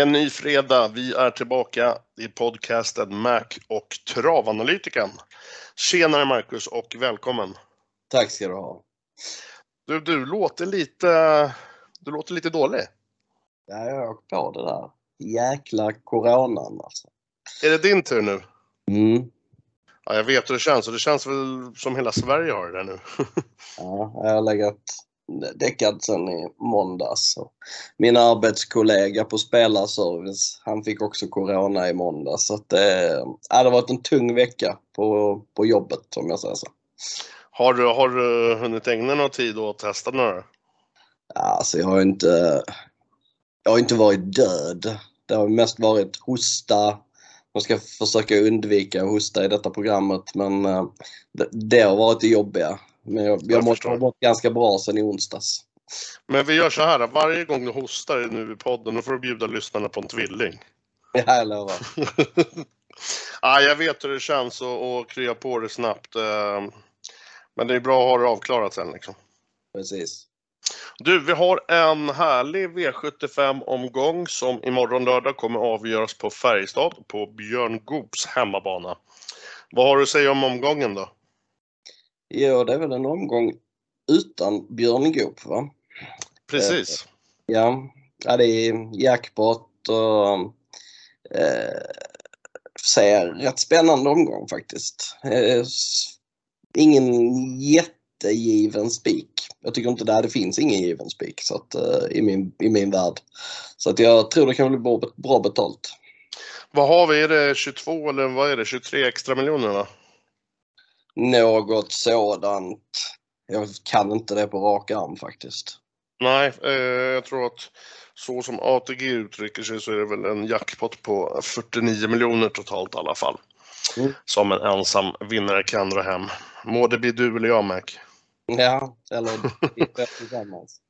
Är en ny fredag. Vi är tillbaka i podcasten Mac och Travanalytiken. Tjenare Marcus och välkommen! Tack ska du ha! Du, du låter lite, du låter lite dålig. Ja, jag har åkt på det där jäkla coronan alltså. Är det din tur nu? Mm. Ja, jag vet hur det känns och det känns väl som hela Sverige har det där nu. ja, jag har legat däckad sen i måndags. Min arbetskollega på spelarservice, han fick också corona i måndags. Så att det, ja, det har varit en tung vecka på, på jobbet om jag säger så. Har du, har du hunnit ägna någon tid åt att testa några? Ja, alltså jag har inte, jag har inte varit död. Det har mest varit hosta. Man ska försöka undvika hosta i detta programmet men eh, det, det har varit det jobbiga. Men jag, jag, jag måste ha mått ganska bra sen i onsdags. Men vi gör så här, varje gång du hostar nu i podden, då får du bjuda lyssnarna på en tvilling. Ja, jag lovar. ja, jag vet hur det känns att krya på det snabbt. Eh, men det är bra att ha det avklarat sen liksom. Precis. Du, vi har en härlig V75-omgång som imorgon lördag kommer avgöras på Färjestad på Björn Goops hemmabana. Vad har du att säga om omgången då? Ja, det är väl en omgång utan Björn Goop va? Precis. Eh, ja, ja det är jackpot och eh, ser rätt spännande omgång faktiskt. Eh, ingen jättegiven spik. Jag tycker inte det, det finns ingen given spik så att, uh, i, min, i min värld. Så att jag tror det kan bli bra, bra betalt. Vad har vi? Är det 22 eller vad är det? 23 extra miljoner? Något sådant. Jag kan inte det på rak arm faktiskt. Nej, eh, jag tror att så som ATG uttrycker sig så är det väl en jackpot på 49 miljoner totalt i alla fall. Mm. Som en ensam vinnare kan dra hem. Må det bli du eller jag, Mac. Ja, eller tillsammans.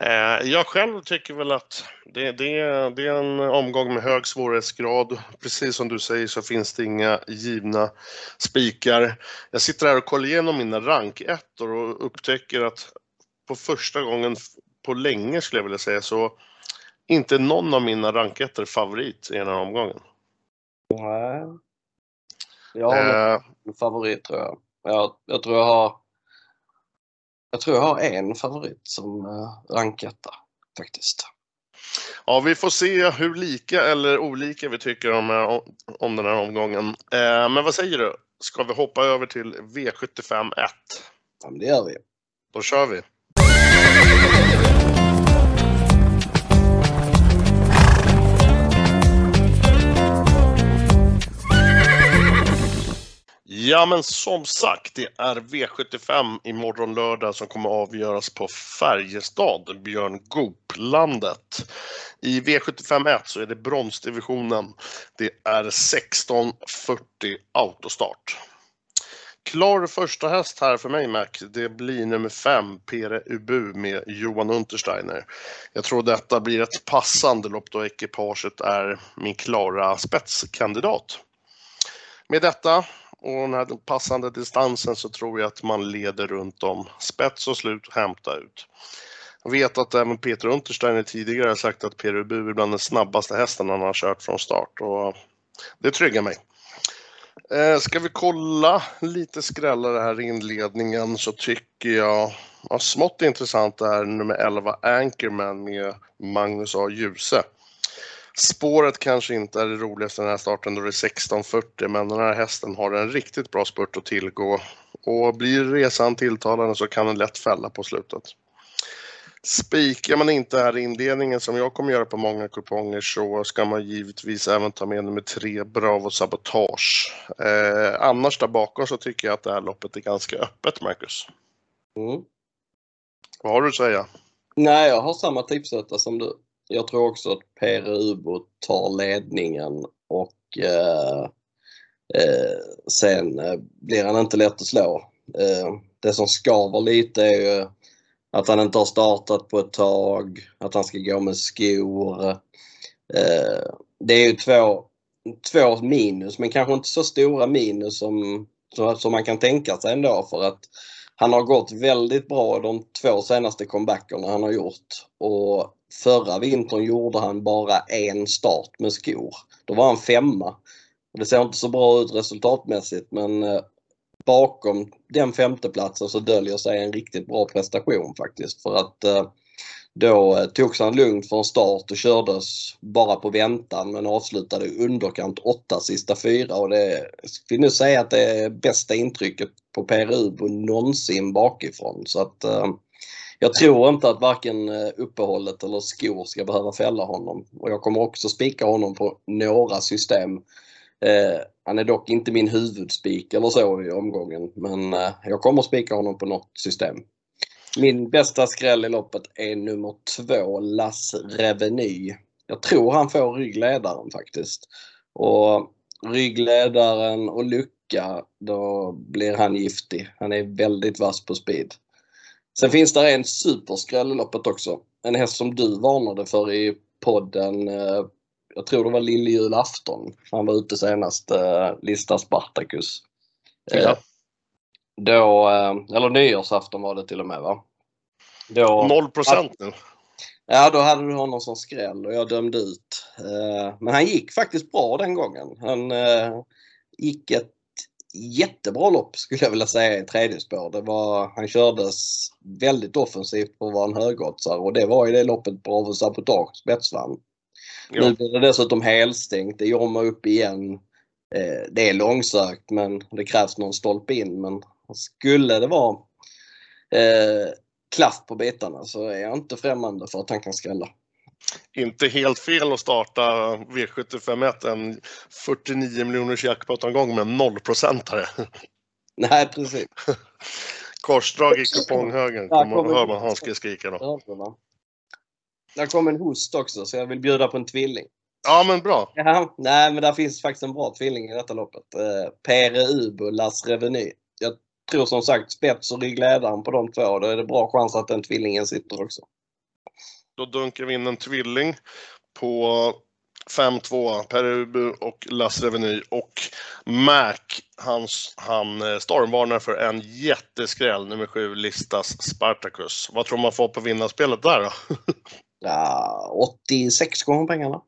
Eh, jag själv tycker väl att det, det, det, är en omgång med hög svårighetsgrad. Precis som du säger så finns det inga givna spikar. Jag sitter här och kollar igenom mina rankettor och upptäcker att på första gången på länge skulle jag vilja säga så inte någon av mina rankettor favorit i den här omgången. Nej. Jag har eh, en favorit tror jag. jag. Jag tror jag har jag tror jag har en favorit som eh, ranketta faktiskt. Ja, vi får se hur lika eller olika vi tycker om, eh, om den här omgången. Eh, men vad säger du? Ska vi hoppa över till V75 1? Ja, det gör vi. Då kör vi. Ja men som sagt, det är V75 imorgon lördag som kommer avgöras på Färjestad, Björn Goop-landet. I V75 1 så är det bronsdivisionen. Det är 1640 autostart. Klar första häst här för mig Mac, det blir nummer 5, Pere Ubu med Johan Untersteiner. Jag tror detta blir ett passande lopp då ekipaget är min klara spetskandidat. Med detta och den här passande distansen så tror jag att man leder runt om spets och slut och hämta ut. Jag vet att även Peter Untersteiner tidigare har sagt att Peru är bland den snabbaste hästen han har kört från start och det tryggar mig. Eh, ska vi kolla lite skrällare här i inledningen så tycker jag, ja, smått intressant är nummer 11 Anchorman med Magnus A. Djuse. Spåret kanske inte är det roligaste den här starten då det är 16.40 men den här hästen har en riktigt bra spurt att tillgå. Och blir resan tilltalande så kan den lätt fälla på slutet. Spikar man inte här i inledningen som jag kommer göra på många kuponger så ska man givetvis även ta med nummer tre Bravo Sabotage. Eh, annars där bakom så tycker jag att det här loppet är ganska öppet Marcus. Mm. Vad har du att säga? Nej, jag har samma tipsetta som du jag tror också att Per Ubo tar ledningen och eh, eh, sen eh, blir han inte lätt att slå. Eh, det som skaver lite är ju att han inte har startat på ett tag, att han ska gå med skor. Eh, det är ju två, två minus men kanske inte så stora minus som, som man kan tänka sig ändå för att han har gått väldigt bra de två senaste comebackerna han har gjort och förra vintern gjorde han bara en start med skor. Då var han femma. Det ser inte så bra ut resultatmässigt men eh, bakom den femteplatsen så döljer sig en riktigt bra prestation faktiskt. För att eh, då eh, togs han lugnt från start och kördes bara på väntan men avslutade underkant 8 sista fyra och det vill nu säga att det är bästa intrycket på PRU någonsin bakifrån. Så att eh, jag tror inte att varken eh, uppehållet eller skor ska behöva fälla honom. Och jag kommer också spika honom på några system. Eh, han är dock inte min huvudspik eller så i omgången men eh, jag kommer spika honom på något system. Min bästa skräll i loppet är nummer två, Las Reveny. Jag tror han får ryggledaren faktiskt. Och ryggledaren och lucka, då blir han giftig. Han är väldigt vass på speed. Sen finns det en superskräll i loppet också. En häst som du varnade för i podden. Eh, jag tror det var lilljulafton. Han var ute senast. Eh, Lista Spartacus. Ja. Eh, då, eller nyårsafton var det till och med va? Då, 0 procent nu. Ja, då hade du honom som skräll och jag dömde ut. Men han gick faktiskt bra den gången. Han gick ett jättebra lopp skulle jag vilja säga i tredje spår. Det var, han kördes väldigt offensivt på att vara en högoddsare och det var i det loppet Bravo Sabotage spetsvann. Ja. Nu blir det dessutom helstängt. Det och upp igen. Eh, det är långsökt men det krävs någon stolpe in. Men skulle det vara eh, klaff på bitarna så är jag inte främmande för att han kan skrälla inte helt fel att starta V751, en 49 miljoners jackpot-omgång med 0-procentare. Nej, precis. Korsdrag i kuponghögen, kommer, hör man Hanske skrika då. Där kom en host också, så jag vill bjuda på en tvilling. Ja, men bra. Ja, nej, men där finns faktiskt en bra tvilling i detta loppet. Eh, Pere Ubo, Las Reveny. Jag tror som sagt spets och ryggledaren på de två. Då är det bra chans att den tvillingen sitter också. Då dunkar vi in en tvilling på 5-2, Per Ubu och Lasse Reveny och Mac, hans, han eh, stormvarnar för en jätteskräll, nummer 7, Listas Spartacus. Vad tror man får på vinnarspelet där då? ja, 86 gånger pengarna.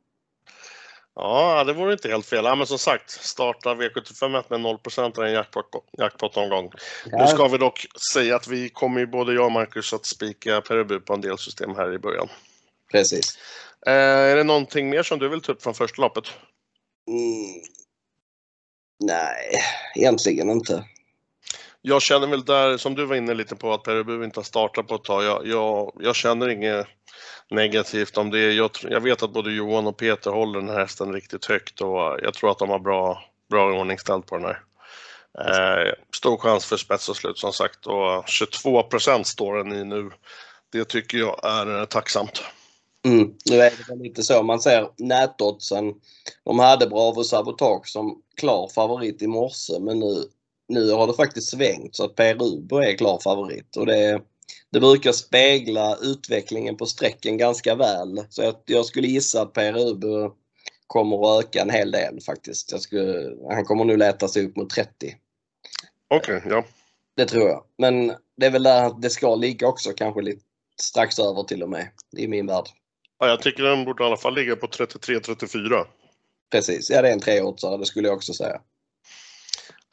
Ja, det vore inte helt fel. Ja, men som sagt, starta V75 med 0% är en jackpot, jackpot-omgång. Ja. Nu ska vi dock säga att vi kommer ju både jag och Marcus att spika Perubu på en del system här i början. Precis. Eh, är det någonting mer som du vill ta upp från första loppet? Mm. Nej, egentligen inte. Jag känner väl där, som du var inne lite på, att Perubu inte har startat på ett tag. Jag, jag, jag känner inget negativt om det. Jag, jag, vet att både Johan och Peter håller den här hästen riktigt högt och jag tror att de har bra, bra ordningställt på den här. Eh, stor chans för spets och slut som sagt och 22% står den i nu. Det tycker jag är eh, tacksamt. Mm. Nu är det väl lite så man ser nätoddsen. De hade Bravo Sabotage som klar favorit i morse men nu, nu har det faktiskt svängt så att Per Rubo är klar favorit. Och det, det brukar spegla utvecklingen på sträcken ganska väl. Så jag, jag skulle gissa att Per Rubo kommer att öka en hel del faktiskt. Skulle, han kommer nu leta sig upp mot 30. Okej, okay, ja. Det tror jag. Men det är väl där det ska ligga också, kanske lite strax över till och med i min värld. Ja, jag tycker den borde i alla fall ligga på 33-34. Precis, ja det är en treåtsare, det skulle jag också säga.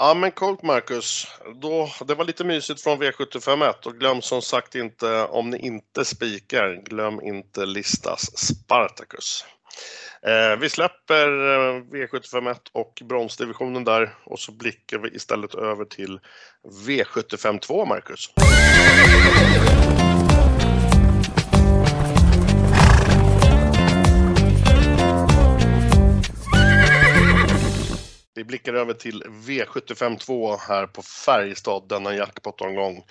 Ja men coolt Marcus. Då, det var lite mysigt från V751 och glöm som sagt inte, om ni inte spikar, glöm inte listas Spartacus. Eh, vi släpper eh, V751 och bronsdivisionen där och så blickar vi istället över till V752 Marcus. Vi blickar över till V752 här på Färjestad denna jackpot-omgång.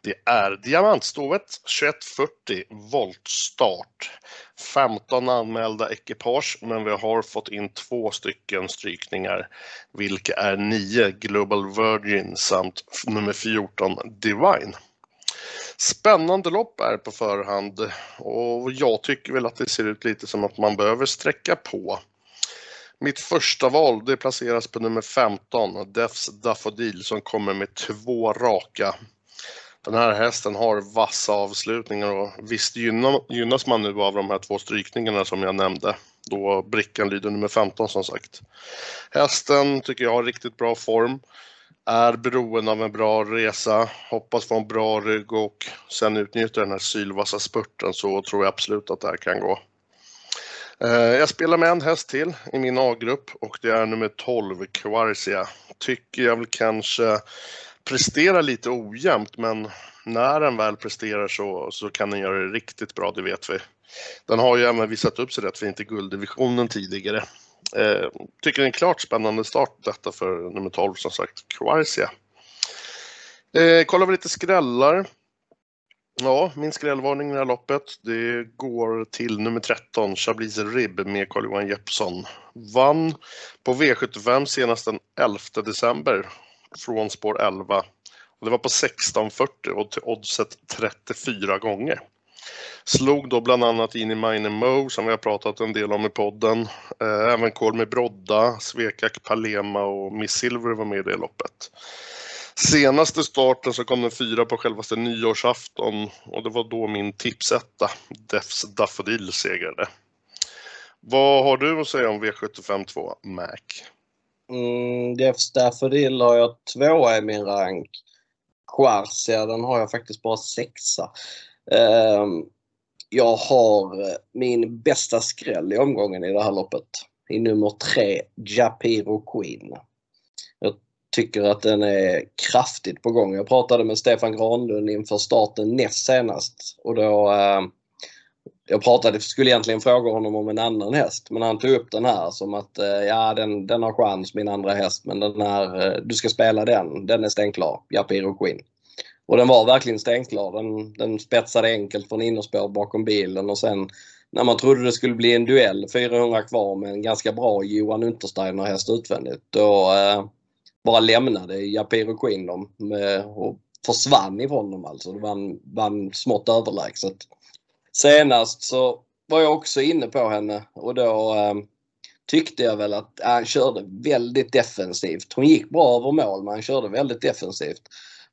Det är diamantstovet 2140 voltstart. 15 anmälda ekipage men vi har fått in två stycken strykningar. Vilka är 9 Global Virgin samt nummer 14 Divine. Spännande lopp är på förhand och jag tycker väl att det ser ut lite som att man behöver sträcka på. Mitt första val det placeras på nummer 15, Defs Daffodil som kommer med två raka. Den här hästen har vassa avslutningar och visst gynnas man nu av de här två strykningarna som jag nämnde då brickan lyder nummer 15 som sagt. Hästen tycker jag har riktigt bra form. Är beroende av en bra resa, hoppas få en bra rygg och sen utnyttja den här sylvassa spurten så tror jag absolut att det här kan gå. Eh, jag spelar med en häst till i min A-grupp och det är nummer 12, Quarcia. Tycker jag väl kanske presterar lite ojämnt men när den väl presterar så, så kan den göra det riktigt bra, det vet vi. Den har ju även visat upp sig rätt fint i gulddivisionen tidigare. Eh, tycker det är en klart spännande start detta för nummer 12 som sagt, Quarcia. Eh, kollar vi lite skrällar. Ja, min skrällvarning i det här loppet, det går till nummer 13, Chablis Rib med Carl-Johan Jeppsson. Vann på V75 senast den 11 december från spår 11. Och det var på 16.40 och till oddset 34 gånger. Slog då bland annat in i Mine Mo som vi har pratat en del om i podden. Eh, även Kolmi Brodda, Svekak Palema och Miss Silver var med i det loppet. Senaste starten så kom den fyra på självaste nyårsafton och det var då min tipsetta, Defs Daffodil, segrade. Vad har du att säga om V75 2, Mac? Mm, Defs Daffodil har jag tvåa i min rank. Quarcia, den har jag faktiskt bara sexa. Um, jag har eh, min bästa skräll i omgången i det här loppet. I nummer tre, Japiro Queen. Tycker att den är kraftigt på gång. Jag pratade med Stefan Granlund inför starten näst senast och då eh, jag pratade, skulle egentligen fråga honom om en annan häst men han tog upp den här som att eh, ja den, den har chans min andra häst men den här, eh, du ska spela den, den är stänklar, Japiro Queen. Och den var verkligen stenklar. Den, den spetsade enkelt från innerspår bakom bilen och sen när man trodde det skulle bli en duell, 400 kvar med en ganska bra Johan Untersteiner häst utvändigt, då eh, bara lämnade Japiro Queen dem eh, och försvann ifrån dem alltså. Det vann, vann smått överlägset. Senast så var jag också inne på henne och då eh, tyckte jag väl att han körde väldigt defensivt. Hon gick bra över mål men han körde väldigt defensivt.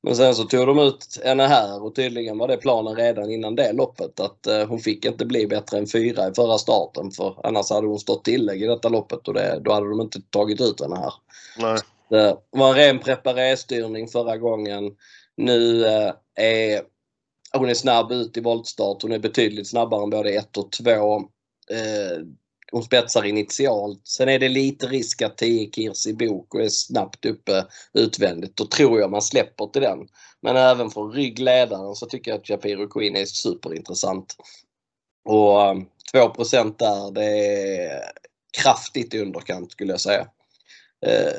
Men sen så tog de ut henne här och tydligen var det planen redan innan det loppet att eh, hon fick inte bli bättre än fyra i förra starten för annars hade hon stått tillägg i detta loppet och det, då hade de inte tagit ut henne här. Nej. Det var en ren preparé-styrning förra gången. Nu eh, är hon är snabb ut i voltstart. Hon är betydligt snabbare än både 1 och 2. Eh, hon spetsar initialt. Sen är det lite risk att 10 Kirsi och är snabbt uppe utvändigt. Då tror jag man släpper till den. Men även från ryggledaren så tycker jag att Japiro Queen är superintressant. Och eh, 2 där, det är kraftigt i underkant skulle jag säga. Eh,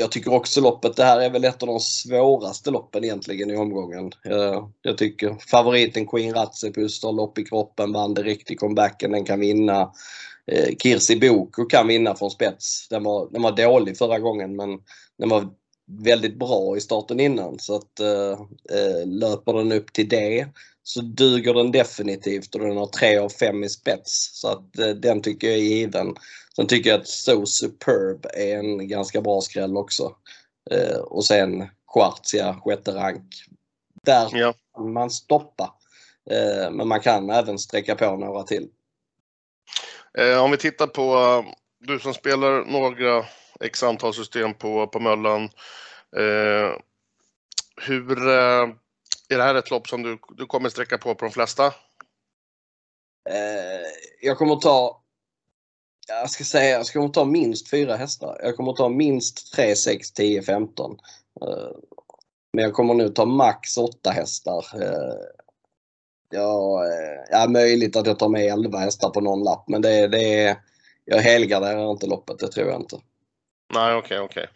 jag tycker också loppet, det här är väl ett av de svåraste loppen egentligen i omgången. Eh, jag tycker favoriten Queen Ratsepus har lopp i kroppen, vann direkt i comebacken, den kan vinna. Eh, Kirsi Boko kan vinna från spets. Den var, den var dålig förra gången men den var väldigt bra i starten innan så att eh, eh löper den upp till det så duger den definitivt och den har 3 av 5 i spets. Så att eh, den tycker jag är given. Sen tycker jag att So Superb är en ganska bra skräll också. Eh, och sen Quartzia, sjätte rank. Där ja. kan man stoppa. Eh, men man kan även sträcka på några till. Om vi tittar på du som spelar några x antal system på, på Möllan. Hur är det här ett lopp som du, du kommer sträcka på på de flesta? jag kommer ta jag ska säga, jag kommer ta minst fyra hästar. Jag kommer ta minst 3, 6, 10, 15. Men jag kommer nu ta max 8 hästar. Ja, ja, möjligt att jag tar med 11 hästar på någon lapp men det, det är, jag helgarderar inte loppet, det tror jag inte. Nej, okokay, okej. Okay.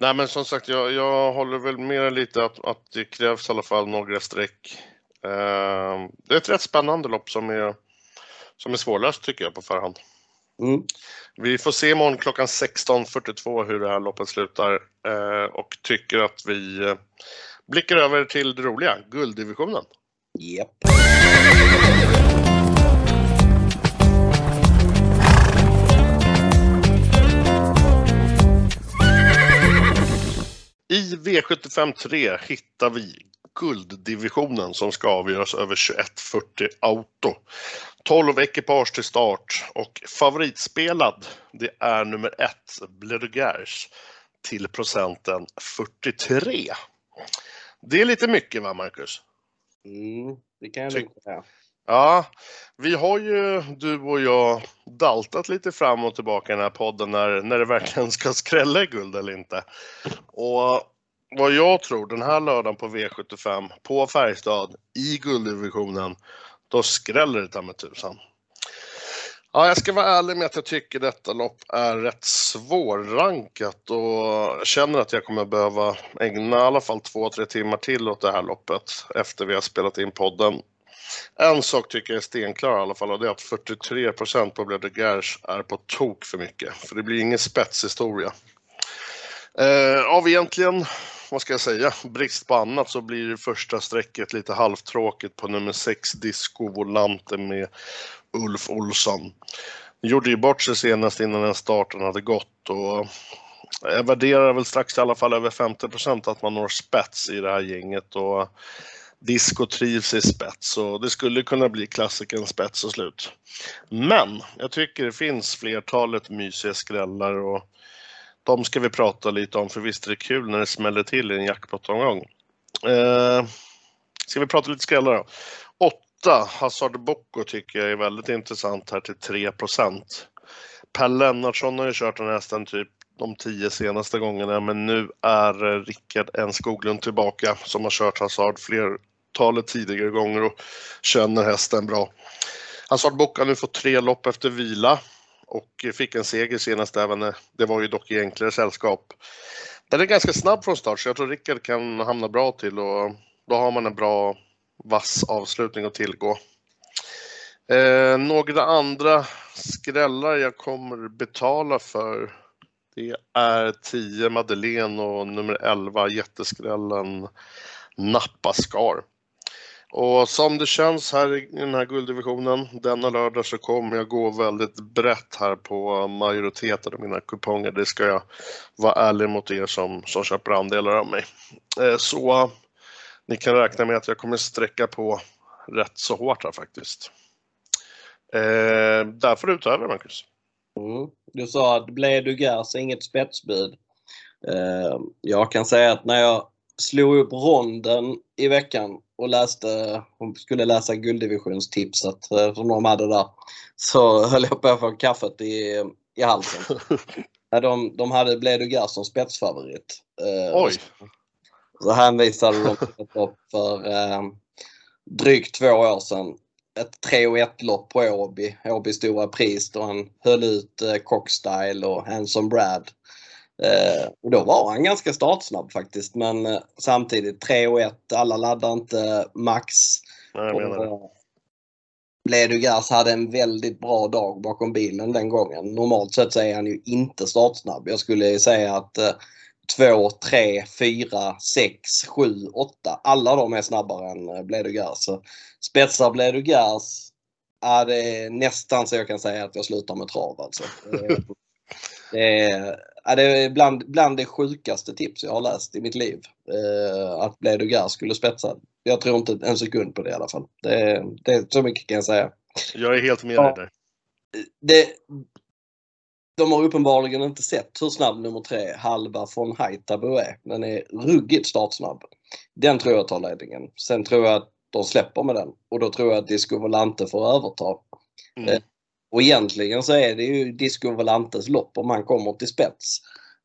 Nej, men som sagt, jag, jag håller väl med lite att, att det krävs i alla fall några streck. Uh, det är ett rätt spännande lopp som är, som är svårlöst tycker jag på förhand. Mm. Vi får se imorgon klockan 16.42 hur det här loppet slutar uh, och tycker att vi uh, blickar över till det roliga, gulddivisionen. Japp. I V75 3 hittar vi gulddivisionen som ska avgöras över 2140 auto. 12 ekipage till start och favoritspelad det är nummer ett, Bledugers till procenten 43. Det är lite mycket va Marcus? Mm, det kan jag Ty säga. Ja, vi har ju du och jag daltat lite fram och tillbaka i den här podden när, när det verkligen ska skrälla i guld eller inte. Och vad jag tror den här lördagen på V75 på Färjestad i gulddivisionen, då skräller det ta med tusan. Ja, jag ska vara ärlig med att jag tycker detta lopp är rätt svårrankat och känner att jag kommer behöva ägna i alla fall två, tre timmar till åt det här loppet efter vi har spelat in podden. En sak tycker jag är stenklar i alla fall och det är att 43% på Blöder Gers är på tok för mycket. För det blir ingen spetshistoria. Eh, av egentligen, vad ska jag säga, brist på annat så blir det första strecket lite halvtråkigt på nummer 6 Disco Volante med Ulf Olsson. Gjorde ju bort sig senast innan den starten hade gått och jag värderar väl strax i alla fall över 50% att man når spets i det här gänget och Disco trivs i spets och det skulle kunna bli klassiken spets och slut. Men jag tycker det finns flertalet mysiga skrällar och de ska vi prata lite om för visst är det kul när det smäller till i en jackpot-omgång. Eh, ska vi prata lite skrällar då? 8, Hazard Bocco tycker jag är väldigt intressant här till 3 Per Lennartsson har ju kört den hästen typ de tio senaste gångerna men nu är Rickard N Skoglund tillbaka som har kört Hazard fler flertalet tidigare gånger och känner hästen bra. Han Bocco har nu för tre lopp efter vila och fick en seger senast även, eh, det var ju dock i enklare sällskap. Den är ganska snabb från start så jag tror Rickard kan hamna bra till och då har man en bra vass avslutning att tillgå. Eh, några andra skrällar jag kommer betala för det är 10 Madeleine och nummer 11 jätteskrällen Nappaskar. Och som det känns här i den här gulddivisionen denna lördag så kommer jag gå väldigt brett här på majoriteten av mina kuponger. Det ska jag vara ärlig mot er som, som köper andelar av mig. Eh, så ni kan räkna med att jag kommer sträcka på rätt så hårt här faktiskt. Eh, där får du ta över Marcus. Mm. Du sa att blev du gas inget spetsbud. Eh, jag kan säga att när jag slog upp ronden i veckan och läste, skulle läsa gulddivisionstipset eh, som de hade där, så höll jag på att få kaffet i, i halsen. de, de hade Bledu som spetsfavorit. Eh, Oj! Så hänvisade de för eh, drygt två år sedan. Ett 3 1 lopp på Åby, Åby stora pris då han höll ut eh, Cockstyle och Hanson Brad. Eh, och då var han ganska startsnabb faktiskt men eh, samtidigt 3 och 1, alla laddar inte max. Ledugas hade en väldigt bra dag bakom bilen den gången. Normalt sett så är han ju inte startsnabb. Jag skulle säga att 2, 3, 4, 6, 7, 8. Alla de är snabbare än eh, Bledugas. Spetsar Bledugas är det nästan så jag kan säga att jag slutar med trav alltså. Det är, Ja, det är bland, bland det sjukaste tips jag har läst i mitt liv. Eh, att Bledugar skulle spetsa. Jag tror inte en sekund på det i alla fall. Det, det, så mycket kan jag säga. Jag är helt med ja, dig där. Det, de har uppenbarligen inte sett hur snabb nummer tre, Halva från Haitabu är. Den är ruggigt startsnabb. Den tror jag tar ledningen. Sen tror jag att de släpper med den och då tror jag att Disco Volante får överta. Mm. Och egentligen så är det ju Disco Volantes lopp om han kommer till spets.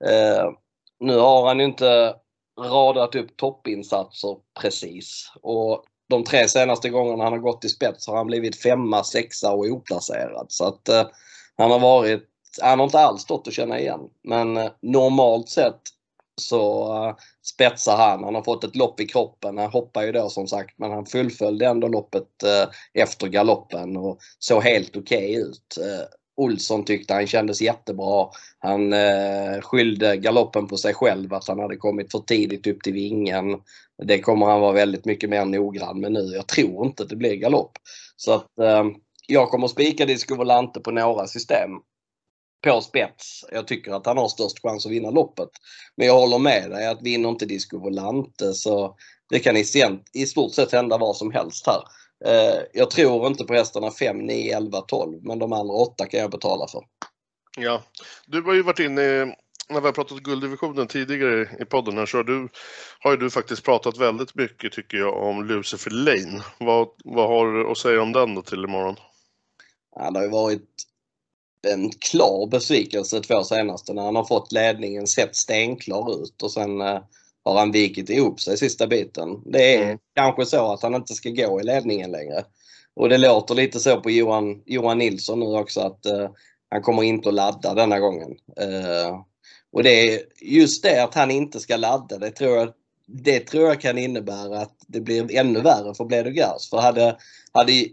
Eh, nu har han ju inte radat upp toppinsatser precis. Och de tre senaste gångerna han har gått till spets har han blivit femma, sexa och oplacerad. Så att eh, han har varit, han har inte alls stått att känna igen. Men eh, normalt sett så eh, spetsar han. Han har fått ett lopp i kroppen. Han hoppar ju då som sagt men han fullföljde ändå loppet eh, efter galoppen och såg helt okej okay ut. Eh, Olsson tyckte han kändes jättebra. Han eh, skyllde galoppen på sig själv, att han hade kommit för tidigt upp till vingen. Det kommer han vara väldigt mycket mer noggrann med nu. Jag tror inte att det blir galopp. Så att eh, jag kommer spika Disco Volante på några system på spets. Jag tycker att han har störst chans att vinna loppet. Men jag håller med dig att vinner inte Disco Volante så det kan i, i stort sett hända vad som helst här. Eh, jag tror inte på hästarna 5, 9, 11, 12 men de andra åtta kan jag betala för. Ja, du har ju varit inne när vi har pratat gulddivisionen tidigare i podden här så har, du, har ju du faktiskt pratat väldigt mycket tycker jag om Lucifer Lane. Vad, vad har du att säga om den då till imorgon? Ja, det har ju varit en klar besvikelse två senaste när han har fått ledningen sett stenklar ut och sen eh, har han vikit ihop sig sista biten. Det är mm. kanske så att han inte ska gå i ledningen längre. Och det låter lite så på Johan, Johan Nilsson nu också att eh, han kommer inte att ladda denna gången. Eh, och det är just det att han inte ska ladda, det tror jag, det tror jag kan innebära att det blir ännu värre för Bledo Gers. För hade, hade,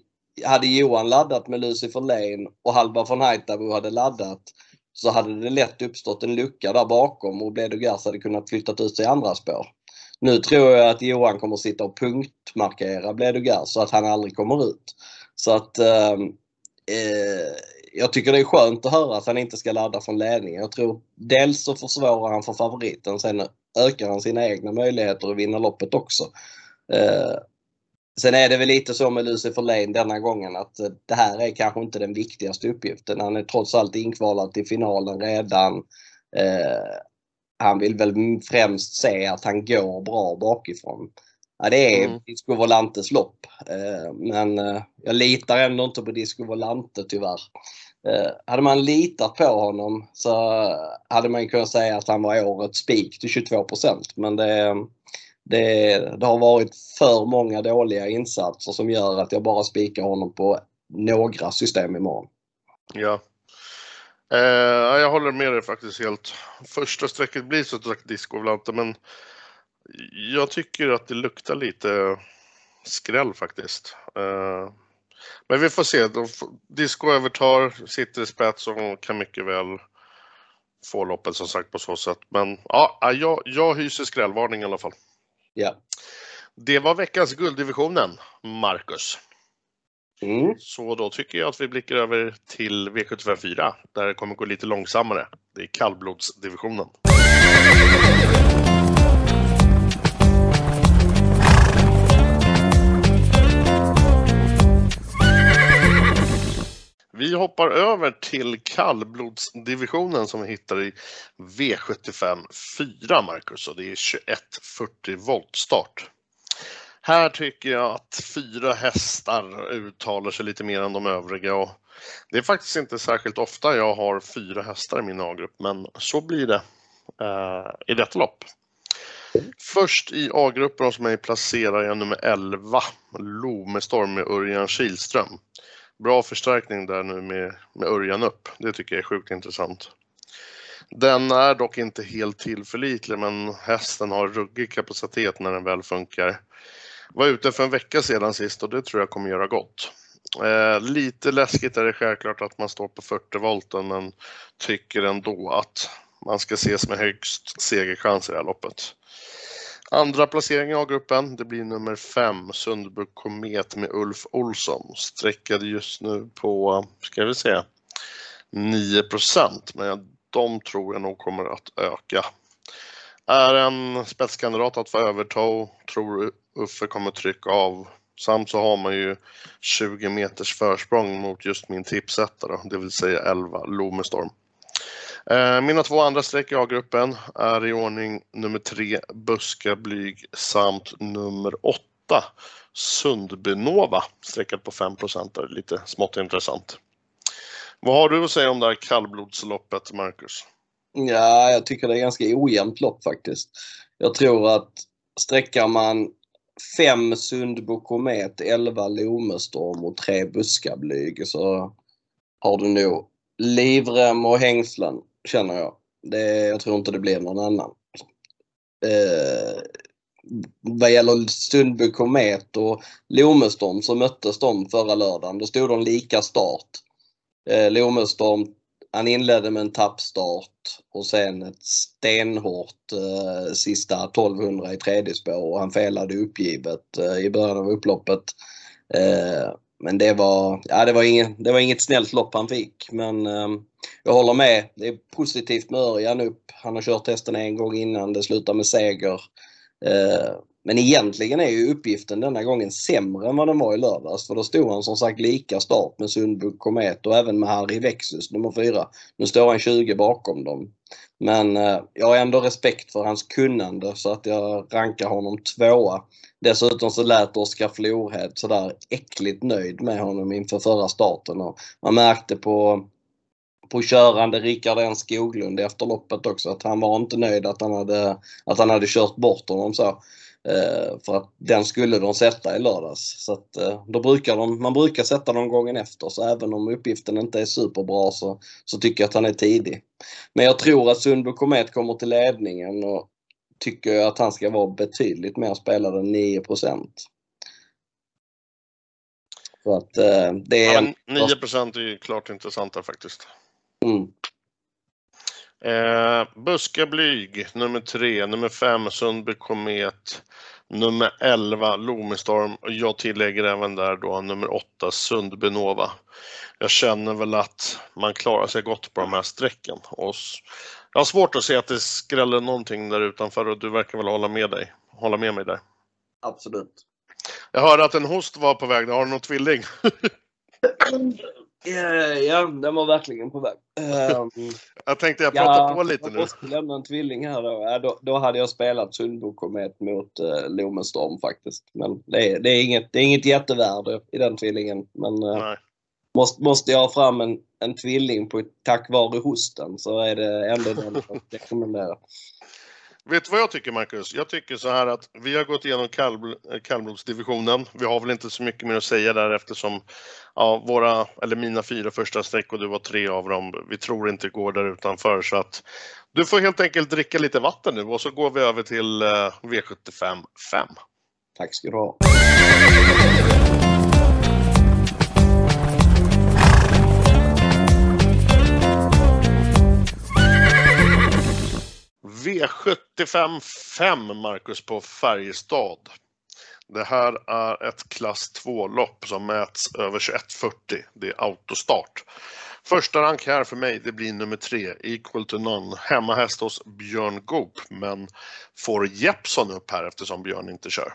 hade Johan laddat med Lucifer Lane och Halvar von Haitabo hade laddat så hade det lätt uppstått en lucka där bakom och Bledo Gers hade kunnat flyttat ut sig i andra spår. Nu tror jag att Johan kommer sitta och punktmarkera Bledo Gers så att han aldrig kommer ut. Så att ehm, eh, jag tycker det är skönt att höra att han inte ska ladda från ledningen. Jag tror dels så försvårar han för favoriten, sen ökar han sina egna möjligheter att vinna loppet också. Eh, sen är det väl lite så med Lucifer Lane denna gången att eh, det här är kanske inte den viktigaste uppgiften. Han är trots allt inkvalad till finalen redan. Eh, han vill väl främst se att han går bra bakifrån. Ja, det är mm. Disco Volantes lopp. Eh, men eh, jag litar ändå inte på Disco Volante tyvärr. Eh, hade man litat på honom så hade man kunnat säga att han var årets spik till 22 Men det, det, det, har varit för många dåliga insatser som gör att jag bara spikar honom på några system imorgon. Ja. Eh, jag håller med dig faktiskt helt. Första strecket blir så sagt discovolante men jag tycker att det luktar lite skräll faktiskt. Eh, men vi får se. Disco övertar, sitter i spets och kan mycket väl få loppet som sagt på så sätt. Men ja, jag, jag hyser skrällvarning i alla fall. Ja. Det var veckans gulddivisionen, Marcus. Mm. Så då tycker jag att vi blickar över till V75 4 där det kommer gå lite långsammare. Det är kallblodsdivisionen. Vi hoppar över till kallblodsdivisionen som vi hittar i V75 4, Marcus, och det är 2140 volt start. Här tycker jag att fyra hästar uttalar sig lite mer än de övriga och det är faktiskt inte särskilt ofta jag har fyra hästar i min A-grupp, men så blir det eh, i detta lopp. Först i A-gruppen hos mig placerar jag nummer 11, Lomestorm med Örjan Kihlström bra förstärkning där nu med, med Örjan upp. Det tycker jag är sjukt intressant. Den är dock inte helt tillförlitlig men hästen har ruggig kapacitet när den väl funkar. Var ute för en vecka sedan sist och det tror jag kommer göra gott. Eh, lite läskigt är det självklart att man står på 40 volten men tycker ändå att man ska ses med högst segerchans i det här loppet. Andra placeringen av gruppen, det blir nummer 5, Sundby Komet med Ulf Olsson. Sträckade just nu på, ska vi se, 9% men de tror jag nog kommer att öka. Är en spetskandidat att få överta, tror Uffe kommer trycka av. Samt så har man ju 20 meters försprång mot just min tipsetta det vill säga 11 Lomestorm. Eh, mina två andra streck i A-gruppen är i ordning nummer tre Buska Blyg samt nummer åtta Sundbynova sträckat på 5% är lite smått intressant. Vad har du att säga om det här kallblodsloppet, Marcus? Ja, jag tycker det är ganska ojämnt lopp faktiskt. Jag tror att sträckar man 5 Sundbo Komet, 11 Lomestorm och 3 Buskablyg så har du nog livrem och hängslen känner jag. Det, jag tror inte det blir någon annan. Eh, vad gäller Sundby Komet och Lomestorm så möttes de förra lördagen. Då stod de lika start. Eh, Lomestorm han inledde med en tappstart och sen ett stenhårt eh, sista 1200 i tredje spår och han felade uppgivet eh, i början av upploppet. Eh, men det var, ja, det, var inget, det var inget snällt lopp han fick. Men eh, jag håller med. Det är positivt med Örjan upp. Han har kört hästen en gång innan. Det slutar med seger. Eh, men egentligen är ju uppgiften denna gången sämre än vad den var i lördags. För då stod han som sagt lika start med Sundbuk Komet och även med Harry Vexus nummer 4. Nu står han 20 bakom dem. Men eh, jag har ändå respekt för hans kunnande så att jag rankar honom tvåa. Dessutom så lät Oskar Florhed sådär äckligt nöjd med honom inför förra starten. Och man märkte på, på körande Rickard N Skoglund efter loppet också att han var inte nöjd att han hade, att han hade kört bort honom så. Eh, för att den skulle de sätta i lördags. Så att, eh, då brukar de, man brukar sätta dem gången efter så även om uppgiften inte är superbra så, så tycker jag att han är tidig. Men jag tror att Sundby Komet kommer till ledningen och tycker att han ska vara betydligt mer spelad än 9 Så att eh, det är... Ja, 9 är ju klart intressantare faktiskt. Mm. Eh, Buska Blyg, nummer 3, nummer 5 Sundby Komet, nummer 11 Lomestorm och jag tillägger även där då nummer 8 Sundby Nova. Jag känner väl att man klarar sig gott på de här strecken. Och jag har svårt att se att det skräller någonting där utanför och du verkar väl hålla med dig, hålla med mig där. Absolut. Jag hörde att en host var på väg. Har du någon tvilling? Ja, den var verkligen på väg. Um, jag tänkte jag pratar ja, på lite nu. Jag måste lämna en tvilling här då. Ja, då, då hade jag spelat Sundbo Komet mot uh, Lomenstorm faktiskt. Men det är, det, är inget, det är inget jättevärde i den tvillingen. Men uh, måste, måste jag ha fram en, en tvilling på, tack vare hosten så är det ändå den jag rekommenderar. Vet du vad jag tycker Marcus? Jag tycker så här att vi har gått igenom eh, kalv, kallblodsdivisionen. Vi har väl inte så mycket mer att säga där eftersom ja, våra, eller mina fyra första streck och du var tre av dem, vi tror inte går där utanför så att du får helt enkelt dricka lite vatten nu och så går vi över till eh, V75 5. Tack ska du ha. V75 5 Marcus på Färjestad. Det här är ett klass 2-lopp som mäts över 21.40. Det är autostart. Första rank här för mig det blir nummer 3, Equal to None. Hemmahäst hos Björn Goop men får Jeppson upp här eftersom Björn inte kör.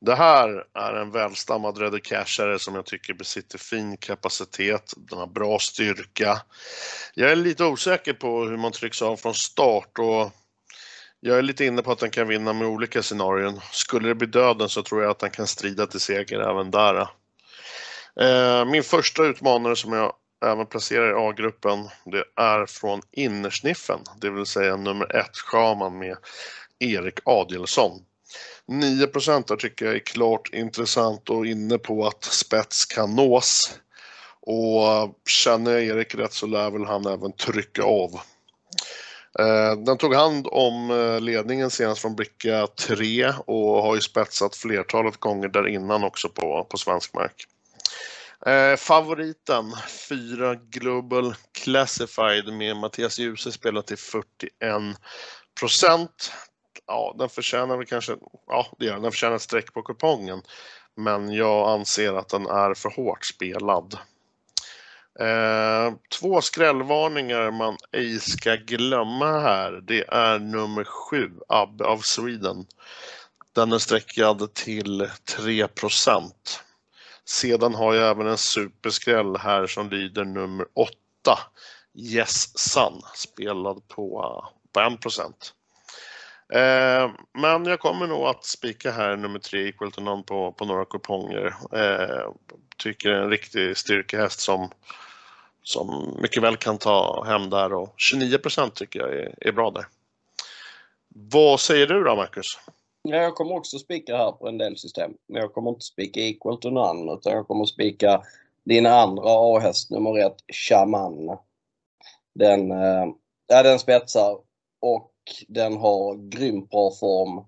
Det här är en välstammad Redder Cashare som jag tycker besitter fin kapacitet. Den har bra styrka. Jag är lite osäker på hur man trycks av från start och jag är lite inne på att den kan vinna med olika scenarion. Skulle det bli döden så tror jag att den kan strida till seger även där. Eh, min första utmanare som jag även placerar i A-gruppen, det är från innersniffen, det vill säga nummer ett, Schaman med Erik Adielsson. 9 där tycker jag är klart intressant och inne på att spets kan nås. Och känner jag Erik rätt så lär väl han även trycka av. Eh, den tog hand om eh, ledningen senast från bricka 3 och har ju spetsat flertalet gånger där innan också på, på svensk mark. Eh, favoriten 4 Global Classified med Mattias Djuse spelar till 41 procent ja, den förtjänar väl kanske, ja det gör den, den förtjänar ett streck på kupongen. Men jag anser att den är för hårt spelad. Eh, två skrällvarningar man ej ska glömma här. Det är nummer sju, Abbe of Sweden. Den är sträckad till 3% Sedan har jag även en superskräll här som lyder nummer 8, Yes Sun, spelad på, eh, på 1 Eh, men jag kommer nog att spika här nummer tre, Equal to None, på, på några kuponger. Eh, tycker det är en riktig styrkehäst som, som mycket väl kan ta hem där och 29% tycker jag är, är bra där. Vad säger du då Marcus? Ja, jag kommer också spika här på en del system. Men jag kommer inte spika Equal to None utan jag kommer spika din andra A-häst nummer ett, Shaman. Den, eh, ja, den spetsar och den har grymt bra form.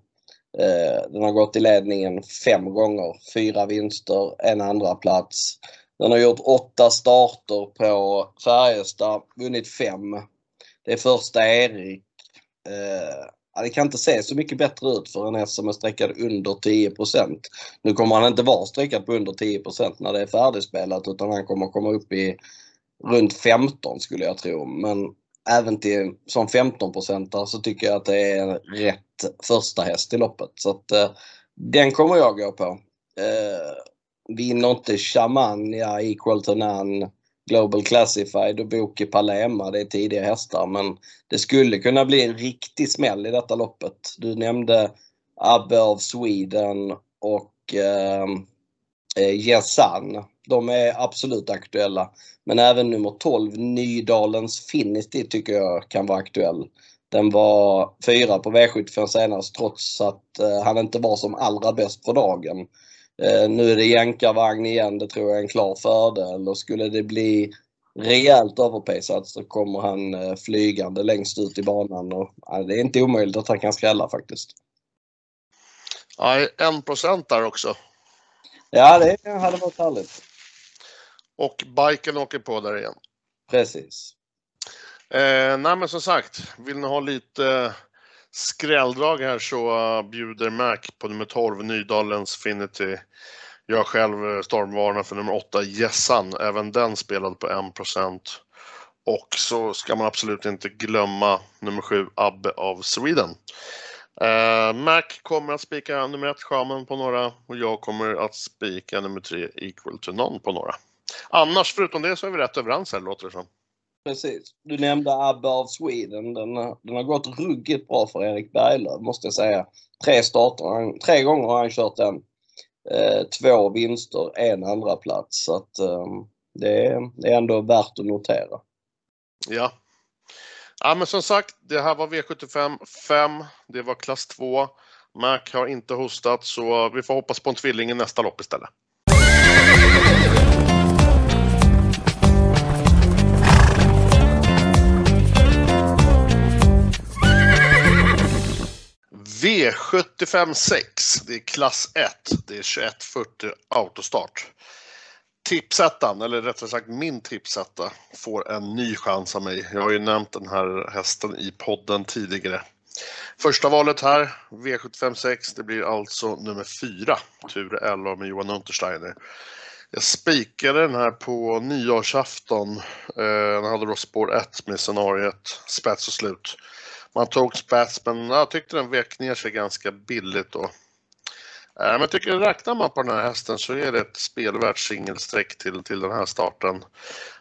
Eh, den har gått i ledningen fem gånger, fyra vinster, en andra plats. Den har gjort åtta starter på Färjestad, vunnit fem. Det är första Erik. Eh, det kan inte se så mycket bättre ut för en häst som är sträckad under 10% Nu kommer han inte vara sträckad på under 10% när det är färdigspelat utan han kommer komma upp i runt 15 skulle jag tro. Men även till som 15-procentare så tycker jag att det är rätt första häst i loppet. Så att, eh, den kommer jag gå på. Eh, vinner inte Shaman, ja, Equal to None, Global Classified och Boki Palema, det är tidiga hästar. Men det skulle kunna bli en riktig smäll i detta loppet. Du nämnde Abbe of Sweden och eh, eh Yesan. De är absolut aktuella. Men även nummer 12, Nydalens Finity, tycker jag kan vara aktuell. Den var fyra på V75 senast trots att eh, han inte var som allra bäst för dagen. Eh, nu är det jänkarvagn igen, det tror jag är en klar fördel. Och skulle det bli rejält överpejsat så kommer han eh, flygande längst ut i banan. Och, det är inte omöjligt att han kan skrälla faktiskt. Ja, en procent där också. Ja, det hade varit härligt. Och biken åker på där igen. Precis. Eh, nej men som sagt, vill ni ha lite skrälldrag här så bjuder Mac på nummer 12, Nydalens Finity. Jag själv uh, stormvarnar för nummer 8, Jessan. Även den spelad på 1%. Och så ska man absolut inte glömma nummer 7, Abbe av Sweden. Uh, Mac kommer att spika nummer 1, Shaman på några och jag kommer att spika nummer 3, Equal to None på några. Annars, förutom det, så är vi rätt överens här, låter det som. Precis. Du nämnde Abbe of Sweden. Den, den har gått ruggigt bra för Erik Berglöf, måste jag säga. Tre starter. tre gånger har han kört den. Eh, två vinster, en andra plats. Så att, eh, det, är, det är ändå värt att notera. Ja. Ja, men som sagt, det här var V75 5. Det var klass 2. Mac har inte hostat, så vi får hoppas på en tvilling i nästa lopp istället. V75 6, det är klass 1. Det är 2140 autostart. Tipsettan, eller rättare sagt min tipsetta, får en ny chans av mig. Jag har ju nämnt den här hästen i podden tidigare. Första valet här, V75 6, det blir alltså nummer 4, Ture 11 med Johan Untersteiner. Jag spikade den här på nyårsafton. Eh, den hade då spår 1 med scenariet spets och slut. Man tog spets men jag tyckte den vek ner sig ganska billigt då. Eh, men jag tycker räknar man på den här hästen så är det ett spelvärt singelsträck till, till den här starten.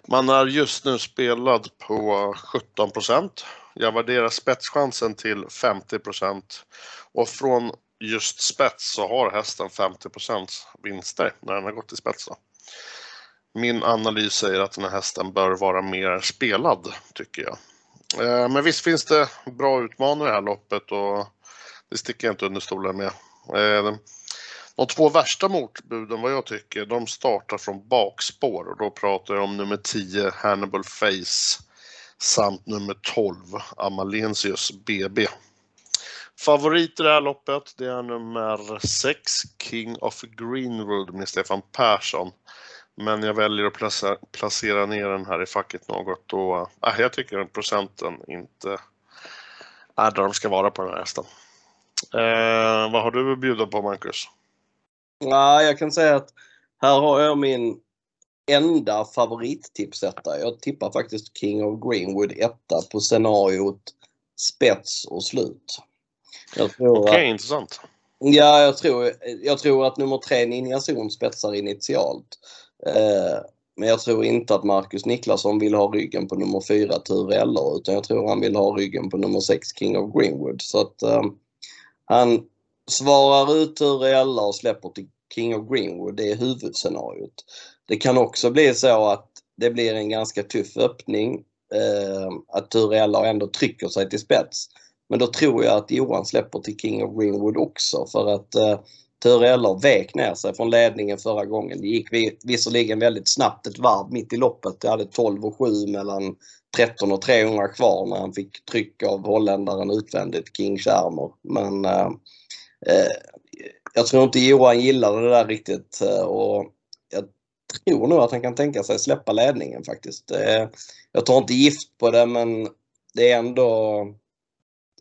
Man är just nu spelad på 17 procent. Jag värderar spetschansen till 50 procent och från just spets så har hästen 50% vinster när den har gått i spets. Då. Min analys säger att den här hästen bör vara mer spelad, tycker jag. Eh, men visst finns det bra utmanare i det här loppet och det sticker jag inte under stolen med. Eh, de två värsta motbuden vad jag tycker, de startar från bakspår och då pratar jag om nummer 10 Hannibal Face samt nummer 12 Amalensius BB. Favorit i det här loppet det är nummer 6 King of Greenwood med Stefan Persson. Men jag väljer att placera, placera ner den här i facket något och äh, jag tycker att procenten inte är där de ska vara på den här hästen. Eh, vad har du att bjuda på Marcus? Ja, jag kan säga att här har jag min enda favorittipsetta. Jag tippar faktiskt King of Greenwood etta på scenariot spets och slut. Okej, okay, att... intressant. Ja, jag tror, jag tror att nummer tre Ninja Zon spetsar initialt. Eh, men jag tror inte att Marcus Niklasson vill ha ryggen på nummer 4 Ture Eller utan jag tror han vill ha ryggen på nummer 6 King of Greenwood. Så att eh, han svarar ut Ture Eller och släpper till King of Greenwood. Det är huvudscenariot. Det kan också bli så att det blir en ganska tuff öppning. Eh, att Ture Eller ändå trycker sig till spets. Men då tror jag att Johan släpper till King of Greenwood också för att eh, Ture Eller vek ner sig från ledningen förra gången. Det gick visserligen väldigt snabbt ett varv mitt i loppet. Det hade 12 och 7 mellan 13 och 300 kvar när han fick tryck av holländaren utvändigt, King Schermer. Men eh, eh, jag tror inte Johan gillade det där riktigt eh, och jag tror nog att han kan tänka sig släppa ledningen faktiskt. Eh, jag tar inte gift på det men det är ändå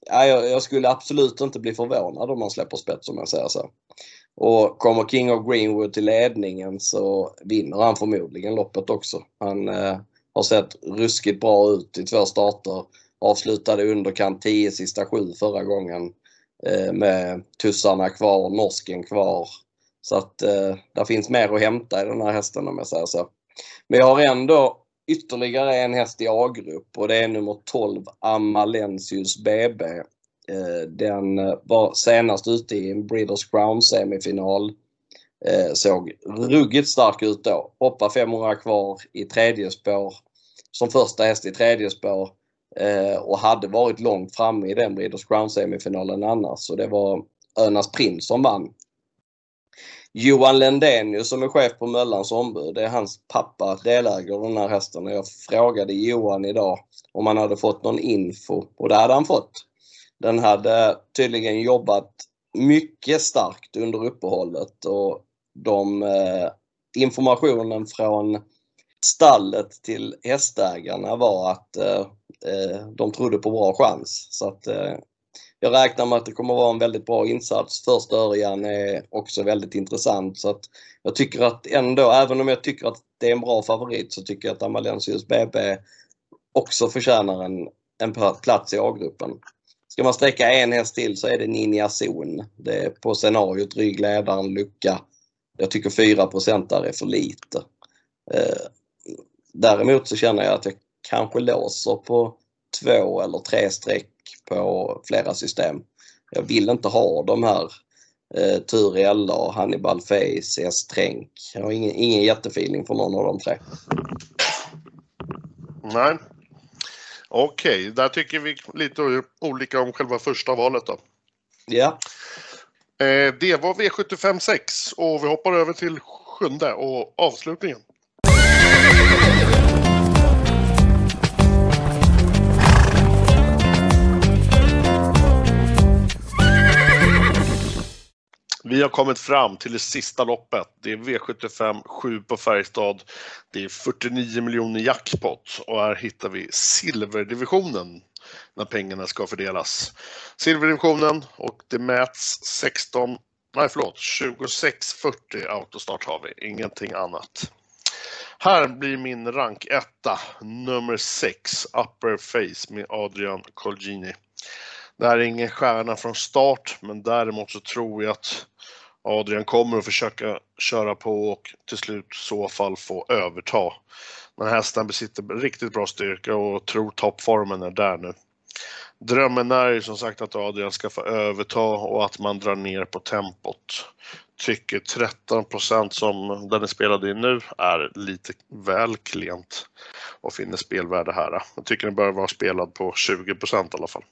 ja, jag, skulle absolut inte bli förvånad om man släpper spets om jag säger så. Och kommer King of Greenwood till ledningen så vinner han förmodligen loppet också. Han eh, har sett ruskigt bra ut i två starter. Avslutade underkant 10 sista sju förra gången eh, med tussarna kvar, norsken kvar. Så att eh, där finns mer att hämta i den här hästen om jag säger så. Men jag har ändå ytterligare en häst i A-grupp och det är nummer 12 Amalensius BB. Eh, den eh, var senast ute i en Breeders Crown semifinal. Eh, såg ruggigt stark ut då. Hoppa 500 kvar i tredje spår. Som första häst i tredje spår. Och hade varit långt framme i den Breeders Crown semifinalen annars. Så det var Önas Prins som vann. Johan Lendenius som är chef på Möllans ombud, det är hans pappa delägare den här hästen. Och jag frågade Johan idag om han hade fått någon info och det hade han fått. Den hade tydligen jobbat mycket starkt under uppehållet och de, eh, informationen från stallet till hästägarna var att eh, eh de trodde på bra chans. Så att eh, jag räknar med att det kommer vara en väldigt bra insats. Första Örjan är också väldigt intressant. Så att jag tycker att ändå, även om jag tycker att det är en bra favorit, så tycker jag att Amalensius BB också förtjänar en, en plats i A-gruppen. Ska man sträcka en häst till så är det Ninja Zon. Det är på scenariot ryggledaren lucka. Jag tycker 4 där är för lite. Eh, däremot så känner jag att jag kanske låser på två eller tre streck på flera system. Jag vill inte ha de här eh, Turiella, Hannibal Face, S-Tränk. Jag har ingen, ingen jättefeeling för någon av de tre. Nej. Okej, okay, där tycker vi lite olika om själva första valet då. Ja. Eh, det var V75 6 och vi hoppar över till sjunde och avslutningen. Vi har kommit fram till det sista loppet. Det är V75 7 på Färjestad. Det är 49 miljoner jackpot och här hittar vi silverdivisionen när pengarna ska fördelas. Silverdivisionen och det mäts 16, nej förlåt, 2640 autostart har vi, ingenting annat. Här blir min rank etta, nummer 6, Upper Face med Adrian Colgini. Det här är ingen stjärna från start, men däremot så tror jag att Adrian kommer att försöka köra på och till slut i så fall få överta. Men hästen besitter riktigt bra styrka och tror toppformen är där nu. Drömmen är ju som sagt att Adrian ska få överta och att man drar ner på tempot. Tycker 13 procent som den är spelad i nu är lite väl klent och finner spelvärde här. Jag tycker den bör vara spelad på 20 i alla fall.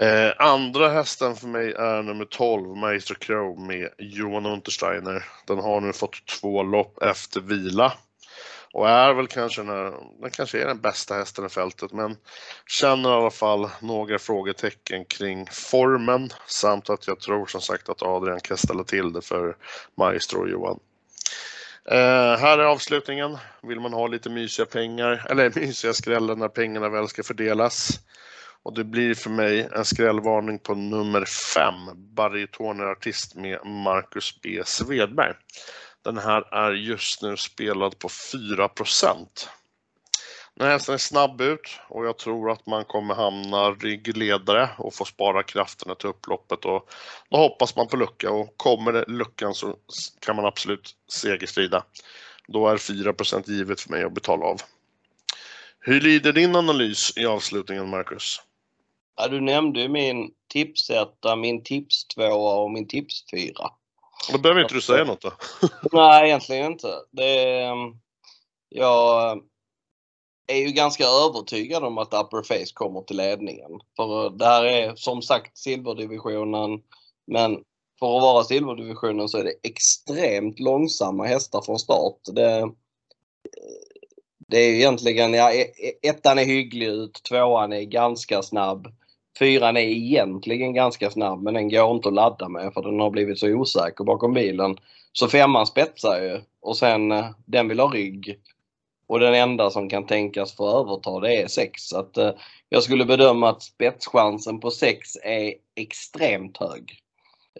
Eh, andra hästen för mig är nummer 12, Maestro Crow med Johan Untersteiner. Den har nu fått två lopp efter vila och är väl kanske den, den kanske är den bästa hästen i fältet men känner i alla fall några frågetecken kring formen samt att jag tror som sagt att Adrian kan ställa till det för Maestro och Johan. Eh, här är avslutningen. Vill man ha lite mysiga pengar, eller mysiga skrällar när pengarna väl ska fördelas och det blir för mig en skrällvarning på nummer 5, Barytonerartist med Marcus B Svedberg. Den här är just nu spelad på 4 den här hästen är snabb ut och jag tror att man kommer hamna ryggledare och få spara krafterna till upploppet och då hoppas man på lucka och kommer det luckan så kan man absolut segerstrida. Då är 4% givet för mig att betala av. Hur lyder din analys i avslutningen Marcus? Ja, du nämnde ju min tipsetta, min tipstvåa och min tipsfyra. Då behöver inte du säga något då. Nej, egentligen inte. Det, ehm, jag är ju ganska övertygad om att Upper Face kommer till ledningen. För det här är som sagt silverdivisionen. Men för att vara silverdivisionen så är det extremt långsamma hästar från start. Det, det är egentligen, ja, e, e, ettan är hygglig ut, tvåan är ganska snabb. Fyran är egentligen ganska snabb men den går inte att ladda med för den har blivit så osäker bakom bilen. Så femman spetsar ju och sen eh, den vill ha rygg. och den enda som kan tänkas få överta det är 6. Så att, eh, jag skulle bedöma att spetschansen på 6 är extremt hög.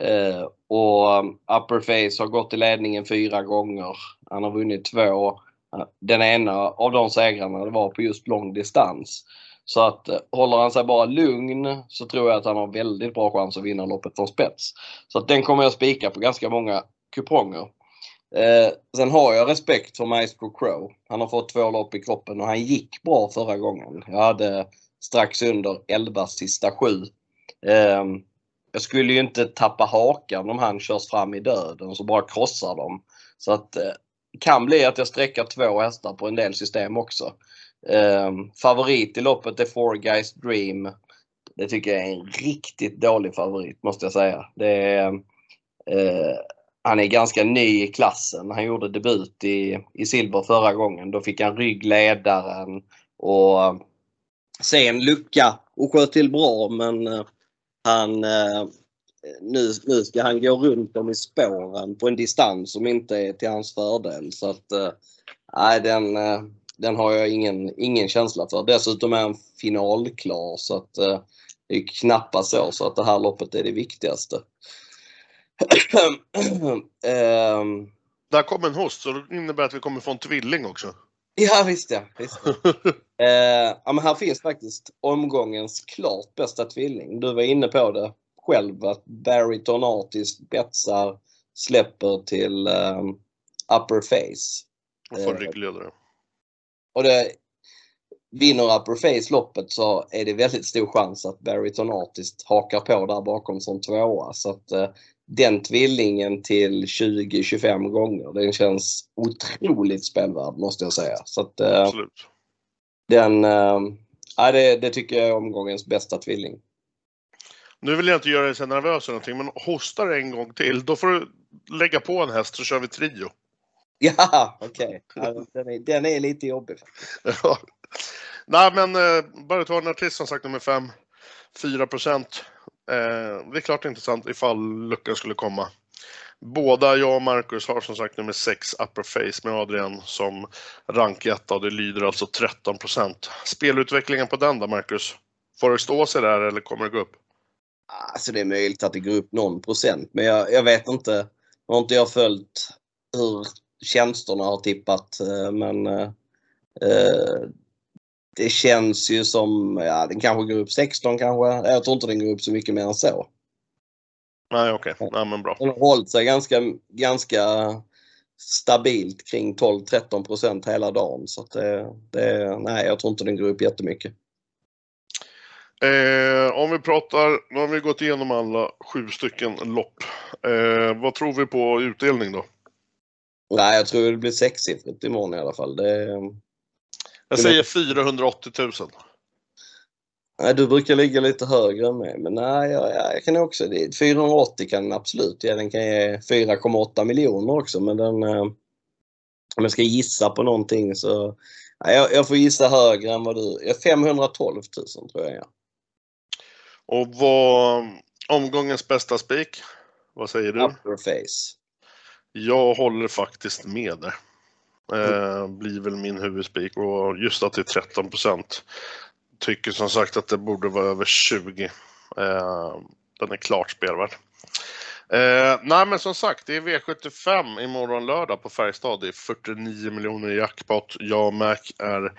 Eh, och eh, Upperface har gått i ledningen fyra gånger. Han har vunnit två. Eh, den ena av de segrarna var på just lång distans. Så att eh, håller han sig bara lugn så tror jag att han har väldigt bra chans att vinna loppet från spets. Så att den kommer jag spika på ganska många kuponger. Eh, sen har jag respekt för Maestro Crow. Han har fått två lopp i kroppen och han gick bra förra gången. Jag hade strax under 11 sista sju. Eh, jag skulle ju inte tappa hakan om han körs fram i döden och så bara krossar dem. Så att eh, kan bli att jag sträcker två hästar på en del system också. Eh, favorit i loppet är Four Guys Dream. Det tycker jag är en riktigt dålig favorit måste jag säga. Det är, eh, han är ganska ny i klassen. Han gjorde debut i, i silver förra gången. Då fick han ryggledaren och eh, sen lucka och sköt till bra men eh, han, eh, nu, nu ska han gå runt dem i spåren på en distans som inte är till hans fördel. Så att, eh, den, eh, den har jag ingen, ingen känsla för. Dessutom är han finalklar så att det är knappast så, så att det här loppet är det viktigaste. um, Där kom en host, så det innebär att vi kommer få en tvilling också. Ja visst ja. Visst, ja. uh, ja men här finns faktiskt omgångens klart bästa tvilling. Du var inne på det själv att Barry Tornatis betsar släpper till um, upper face. Och får uh, ryggledare. Och det, vinner upper face loppet så är det väldigt stor chans att Barry Tornatis hakar på där bakom som tvåa. Så att uh, den tvillingen till 20-25 gånger. Den känns otroligt spelvärd måste jag säga. Så att, eh, Absolut. Den, äh, det, det tycker jag är omgångens bästa tvilling. Nu vill jag inte göra dig så nervös eller någonting, men hostar en gång till, då får du lägga på en häst så kör vi trio. Ja, okej. Okay. Den, den, är lite jobbig. ja. Nej, men eh, bara ta en artist som sagt nummer 5. 4 procent. Eh, det är klart intressant ifall luckan skulle komma. Båda jag och Marcus har som sagt nummer 6 upper face med Adrian som ranketta och det lyder alltså 13% Spelutvecklingen på den då Marcus? Får det stå sig där eller kommer det gå upp? Alltså det är möjligt att det går upp någon procent men jag, jag vet inte. Nu har inte jag följt hur tjänsterna har tippat eh, men eh, eh det känns ju som, ja den kanske går upp 16 kanske. Jag tror inte den går upp så mycket mer än så. Nej okej, okay. nej men bra. Den har hållit sig ganska, ganska stabilt kring 12-13% hela dagen. Så det, det, nej, jag tror inte den går upp jättemycket. Eh, om vi pratar, nu har vi gått igenom alla sju stycken lopp. Eh, vad tror vi på utdelning då? Nej, jag tror det blir sexsiffrigt imorgon i alla fall. Det, jag säger 480 000. Nej, du brukar ligga lite högre än mig, men nej, jag, jag kan också... 480 kan den absolut ge. Den kan ge 4,8 miljoner också, men den... Eh, om jag ska gissa på någonting så... Nej, jag, jag, får gissa högre än vad du... 512 000 tror jag. Ja. Och vad... Omgångens bästa spik? Vad säger du? Upper face. Jag håller faktiskt med där. Eh, blir väl min huvudspik och just att det är 13 procent. Tycker som sagt att det borde vara över 20. Eh, den är klart spelvärd. Eh, nej men som sagt, det är V75 imorgon lördag på Färjestad. Det är 49 miljoner i jackpot. Jag och Mac är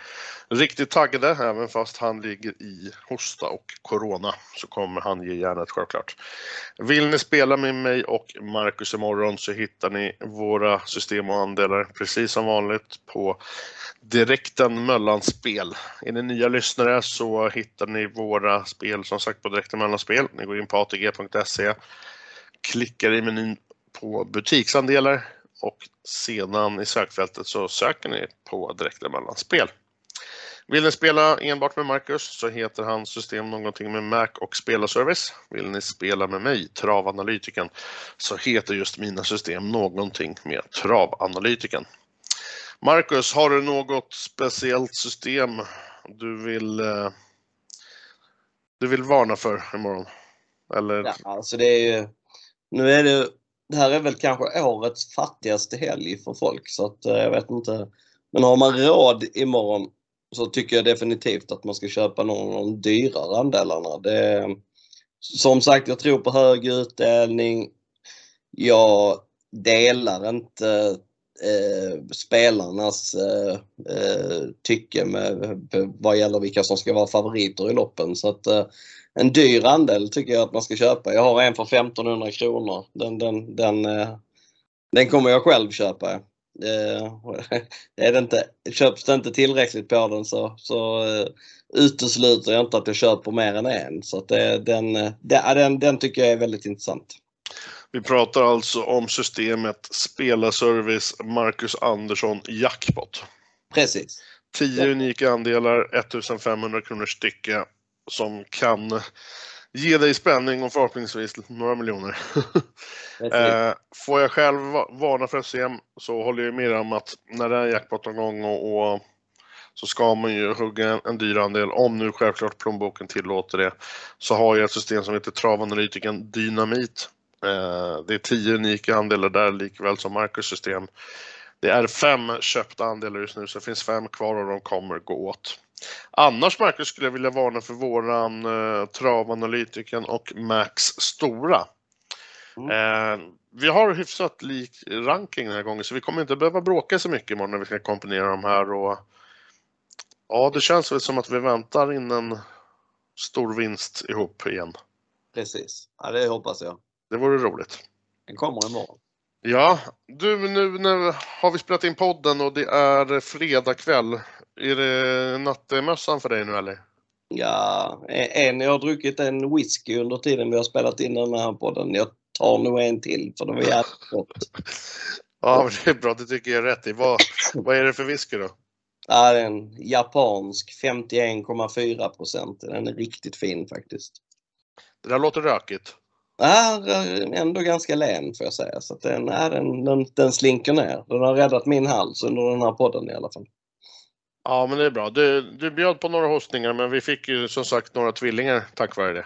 riktigt taggade, även fast han ligger i hosta och corona så kommer han ge järnet självklart. Vill ni spela med mig och Marcus imorgon så hittar ni våra system och andelar precis som vanligt på direkten mellanspel. Är ni nya lyssnare så hittar ni våra spel som sagt på direkten mellanspel. Ni går in på atg.se klickar i menyn på butiksandelar och sedan i sökfältet så söker ni på direkta mellanspel. Vill ni spela enbart med Marcus så heter hans system någonting med Mac och spelarservice. Vill ni spela med mig, Travanalytiken, så heter just mina system någonting med Travanalytiken. Marcus, har du något speciellt system du vill, eh, du vill varna för imorgon? Eller? Ja, alltså det är ju nu är det, det här är väl kanske årets fattigaste helg för folk så att eh, jag vet inte. Men har man råd imorgon så tycker jag definitivt att man ska köpa någon av de dyrare andelarna. Det, som sagt, jag tror på hög utdelning. Jag delar inte eh, spelarnas eh, eh tycke med, vad gäller vilka som ska vara favoriter i loppen. Så att, eh, en dyr andel tycker jag att man ska köpa. Jag har en för 1500 kronor. Den, den, den, eh, den kommer jag själv köpa. Eh, är det inte, köps det inte tillräckligt på den så, så uh, utesluter jag inte att jag köper mer än en. Så att det, den, den, den tycker jag är väldigt intressant. Vi pratar alltså om systemet Spelarservice Marcus Andersson Jackpot. Precis. 10 unika andelar, 1500 kronor stycke som kan ge dig spänning och förhoppningsvis några miljoner. eh, får jag själv varna för SM så håller jag med om att när det är jackpot-omgång och, och så ska man ju hugga en, en dyr andel, om nu självklart plånboken tillåter det. Så har jag ett system som heter Travanalytiken Dynamit. Eh, det är 10 unika andelar där likväl som Marcus system. Det är fem köpta andelar just nu så det finns fem kvar och de kommer gå åt. Annars Marcus skulle jag vilja varna för våran eh, travanalytiken och Max Stora. Mm. Eh, vi har hyfsat lik ranking den här gången så vi kommer inte behöva bråka så mycket imorgon när vi ska komponera de här. Och, ja, det känns väl som att vi väntar in en stor vinst ihop igen. Precis, ja, det hoppas jag. Det vore roligt. Den kommer imorgon. Ja, du nu när har vi spelat in podden och det är fredag kväll. Är det nattmössan för dig nu eller? Ja, en, jag har druckit en whisky under tiden vi har spelat in den här podden. Jag tar nog en till för det var jävligt gott. ja, det är bra. Det tycker jag är rätt i. Vad, vad är det för whisky då? Ja, det är en japansk 51,4 procent. Den är riktigt fin faktiskt. Det där låter rökigt. Ja, ändå ganska len får jag säga. Så den, ja, den, den, den slinker ner. Den har räddat min hals under den här podden i alla fall. Ja, men det är bra. Du, du bjöd på några hostningar, men vi fick ju som sagt några tvillingar tack vare det.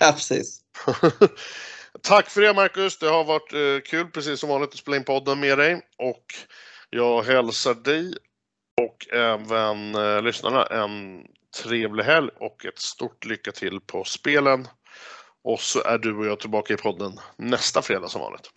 Ja, precis. tack för det, Marcus. Det har varit eh, kul, precis som vanligt, att spela in podden med dig. Och jag hälsar dig och även eh, lyssnarna en trevlig helg och ett stort lycka till på spelen. Och så är du och jag tillbaka i podden nästa fredag som vanligt.